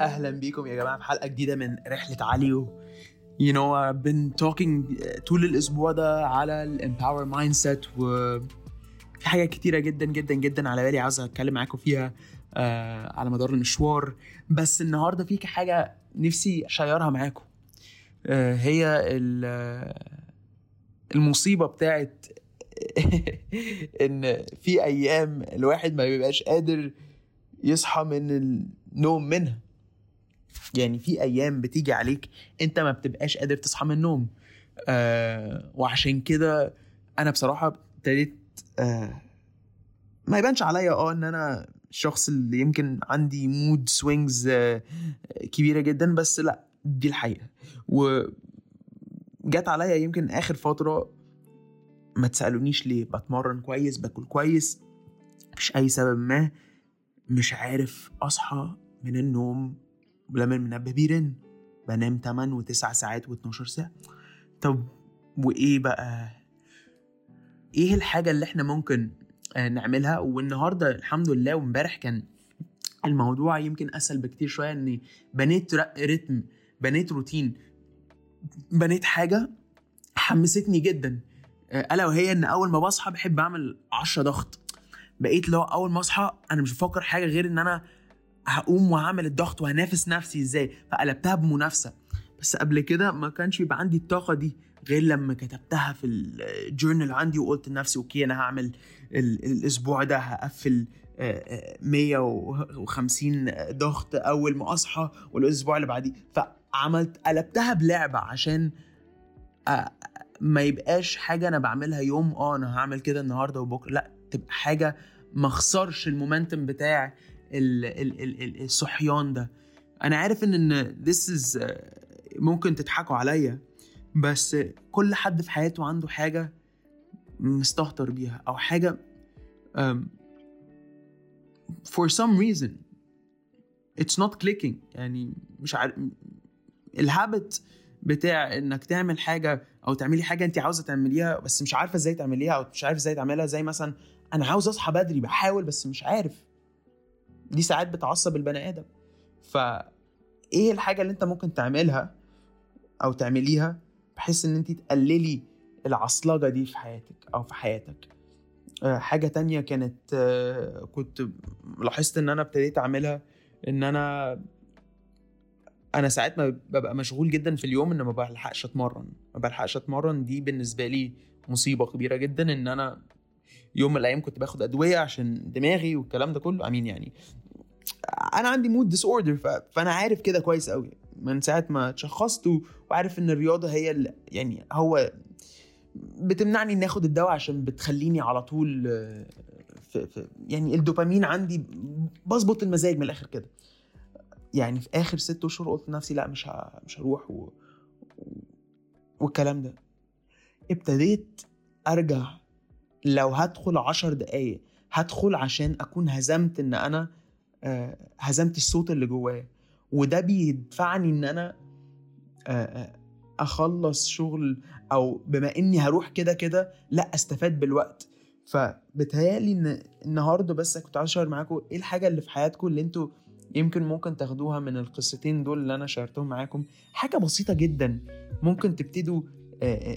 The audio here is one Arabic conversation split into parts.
أهلا بيكم يا جماعة في حلقة جديدة من رحلة عليو. Know I've been talking طول الأسبوع ده على ال empower mindset و في حاجات كتيرة جدا جدا جدا على بالي عاوز أتكلم معاكم فيها آه على مدار المشوار. بس النهارده في حاجة نفسي أ share ها معاكم. آه هي آه، المصيبة بتاعت إن في أيام الواحد ما بيبقاش قادر يصحى من النوم منها. يعني في أيام بتيجي عليك أنت ما بتبقاش قادر تصحى من النوم. آه وعشان كده أنا بصراحة ابتديت آه ما يبانش عليا آه إن أنا الشخص اللي يمكن عندي mood swings آه كبيرة جدا بس لأ دي الحقيقة. وجات عليا يمكن آخر فترة ما تسألونيش ليه بتمرن كويس باكل كويس مفيش أي سبب ما مش عارف أصحى من النوم لما المنبه بيرن بنام 8 و9 ساعات و12 ساعة. طب وإيه بقى؟ إيه الحاجة اللي إحنا ممكن آه، نعملها؟ والنهاردة الحمد لله وإمبارح كان الموضوع يمكن أسهل بكتير شوية إني بنيت رتم بنيت روتين بنيت حاجة حمستني جدا. آه، ألا وهي إن أول ما بصحى بحب أعمل 10 ضغط. بقيت لو أول ما أصحى أنا مش بفكر حاجة غير إن أنا هقوم وهعمل الضغط وهنافس نفسي إزاي؟ فقلبتها بمنافسة. بس قبل كده ما كانش بيبقى عندي الطاقة دي غير لما كتبتها في الجورنال عندي وقلت لنفسي أوكي أنا هعمل ال- الأسبوع ده هقفل آه، آه، 150 ضغط أول ما أصحى والأسبوع اللي بعديه. فعملت قلبتها بلعبة عشان ما يبقاش حاجة أنا بعملها يوم آه أنا هعمل كده النهارده وبكرة. لا تبقى حاجة ما اخسرش المومنتم بتاع الصحيان ده. أنا عارف إن إن this is آه، ممكن تضحكوا عليا بس كل حد في حياته عنده حاجة مستهتر بيها أو حاجة for some reason it's not clicking. يعني مش عارف الهابت بتاع إنك تعمل حاجة أو تعملي حاجة انت عاوزة تعمليها بس مش عارفة إزاي تعمليها أو مش عارف إزاي تعملها زي مثلا أنا عاوز أصحى بدري بحاول بس مش عارف. دي ساعات بتعصب البني آدم. ف إيه الحاجة اللي أنت ممكن تعملها أو تعمليها بحيث إن أنت تقللي العصلجة دي في حياتك أو في حياتك؟ آه، حاجة تانية كانت آه، كنت لاحظت إن أنا ابتديت أعملها إن أنا أنا ساعات ما ببقى مشغول جدا في اليوم إن ما بلحقش أتمرن. ما بلحقش أتمرن دي بالنسبة لي مصيبة كبيرة جدا إن أنا يوم من الأيام كنت باخد أدوية عشان دماغي والكلام ده كله. I mean يعني أنا عندي mood disorder فأنا عارف كده كويس قوي من ساعة ما اتشخصت وعارف إن الرياضة هي اللي يعني هو بتمنعني إني آخد الدواء عشان بتخليني على طول في في يعني الدوبامين عندي بظبط المزاج من الآخر كده. يعني في آخر ست أشهر قلت لنفسي لا مش مش هروح. و- والكلام ده. ابتديت أرجع لو هدخل عشر دقايق هدخل عشان أكون هزمت إن أنا آه، هزمت الصوت اللي جوايا. وده بيدفعني إن أنا آه، آه، أخلص شغل أو بما إني هروح كده كده لأ أستفاد بالوقت. فبتهيألي إن النهارده بس كنت عايز ا share معاكم إيه الحاجة اللي في حياتكم اللي أنتوا يمكن ممكن تاخدوها من القصتين دول اللي أنا شاركتهم معاكم؟ حاجة بسيطة جدا ممكن تبتدوا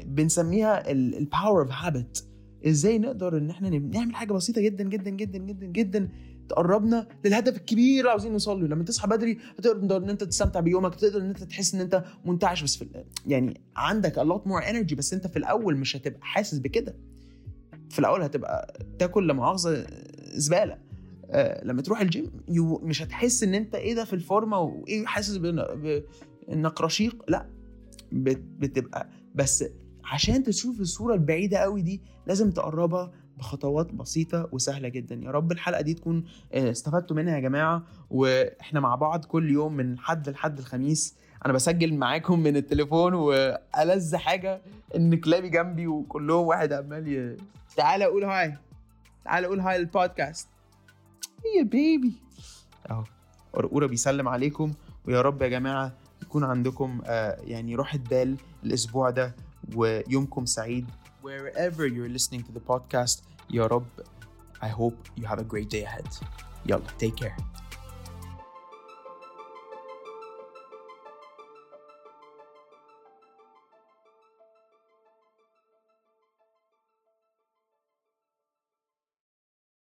بنسميها ال power of habit إزاي نقدر ان إحنا نعمل حاجة بسيطة جدا جدا جدا جدا جدا تقربنا للهدف الكبير اللي عاوزين نوصل له. لما تصحى بدري هتقدر إن أنت تستمتع بيومك تقدر إن أنت تحس إن أنت منتعش بس في يعني عندك a lot more energy بس أنت في الأول مش هتبقى حاسس بكده. في الأول هتبقى تاكل لا مؤاخذة زبالة. آه لما تروح الجيم يو مش هتحس إن أنت إيه ده في الفورمة وإيه حاسس بانك رشيق. لا بت- بتبقى بس عشان تشوف الصورة البعيدة قوي دي لازم تقربها بخطوات بسيطة وسهلة جدا. يا رب الحلقة دي تكون آه، استفدتوا منها يا جماعة وإحنا مع بعض كل يوم من حد لحد الخميس. أنا بسجل معاكم من التليفون وألذ حاجة إن كلابي جنبي وكلهم واحد عمال ي... تعالى قول هاي تعالى قول هاي للبودكاست يا بيبي أهو قرقوره بيسلم عليكم ويا رب يا جماعة يكون عندكم آه يعني راحة بال الأسبوع ده. ويومكم سعيد wherever you're listening to the podcast يا رب I hope you have a great day ahead يلا take care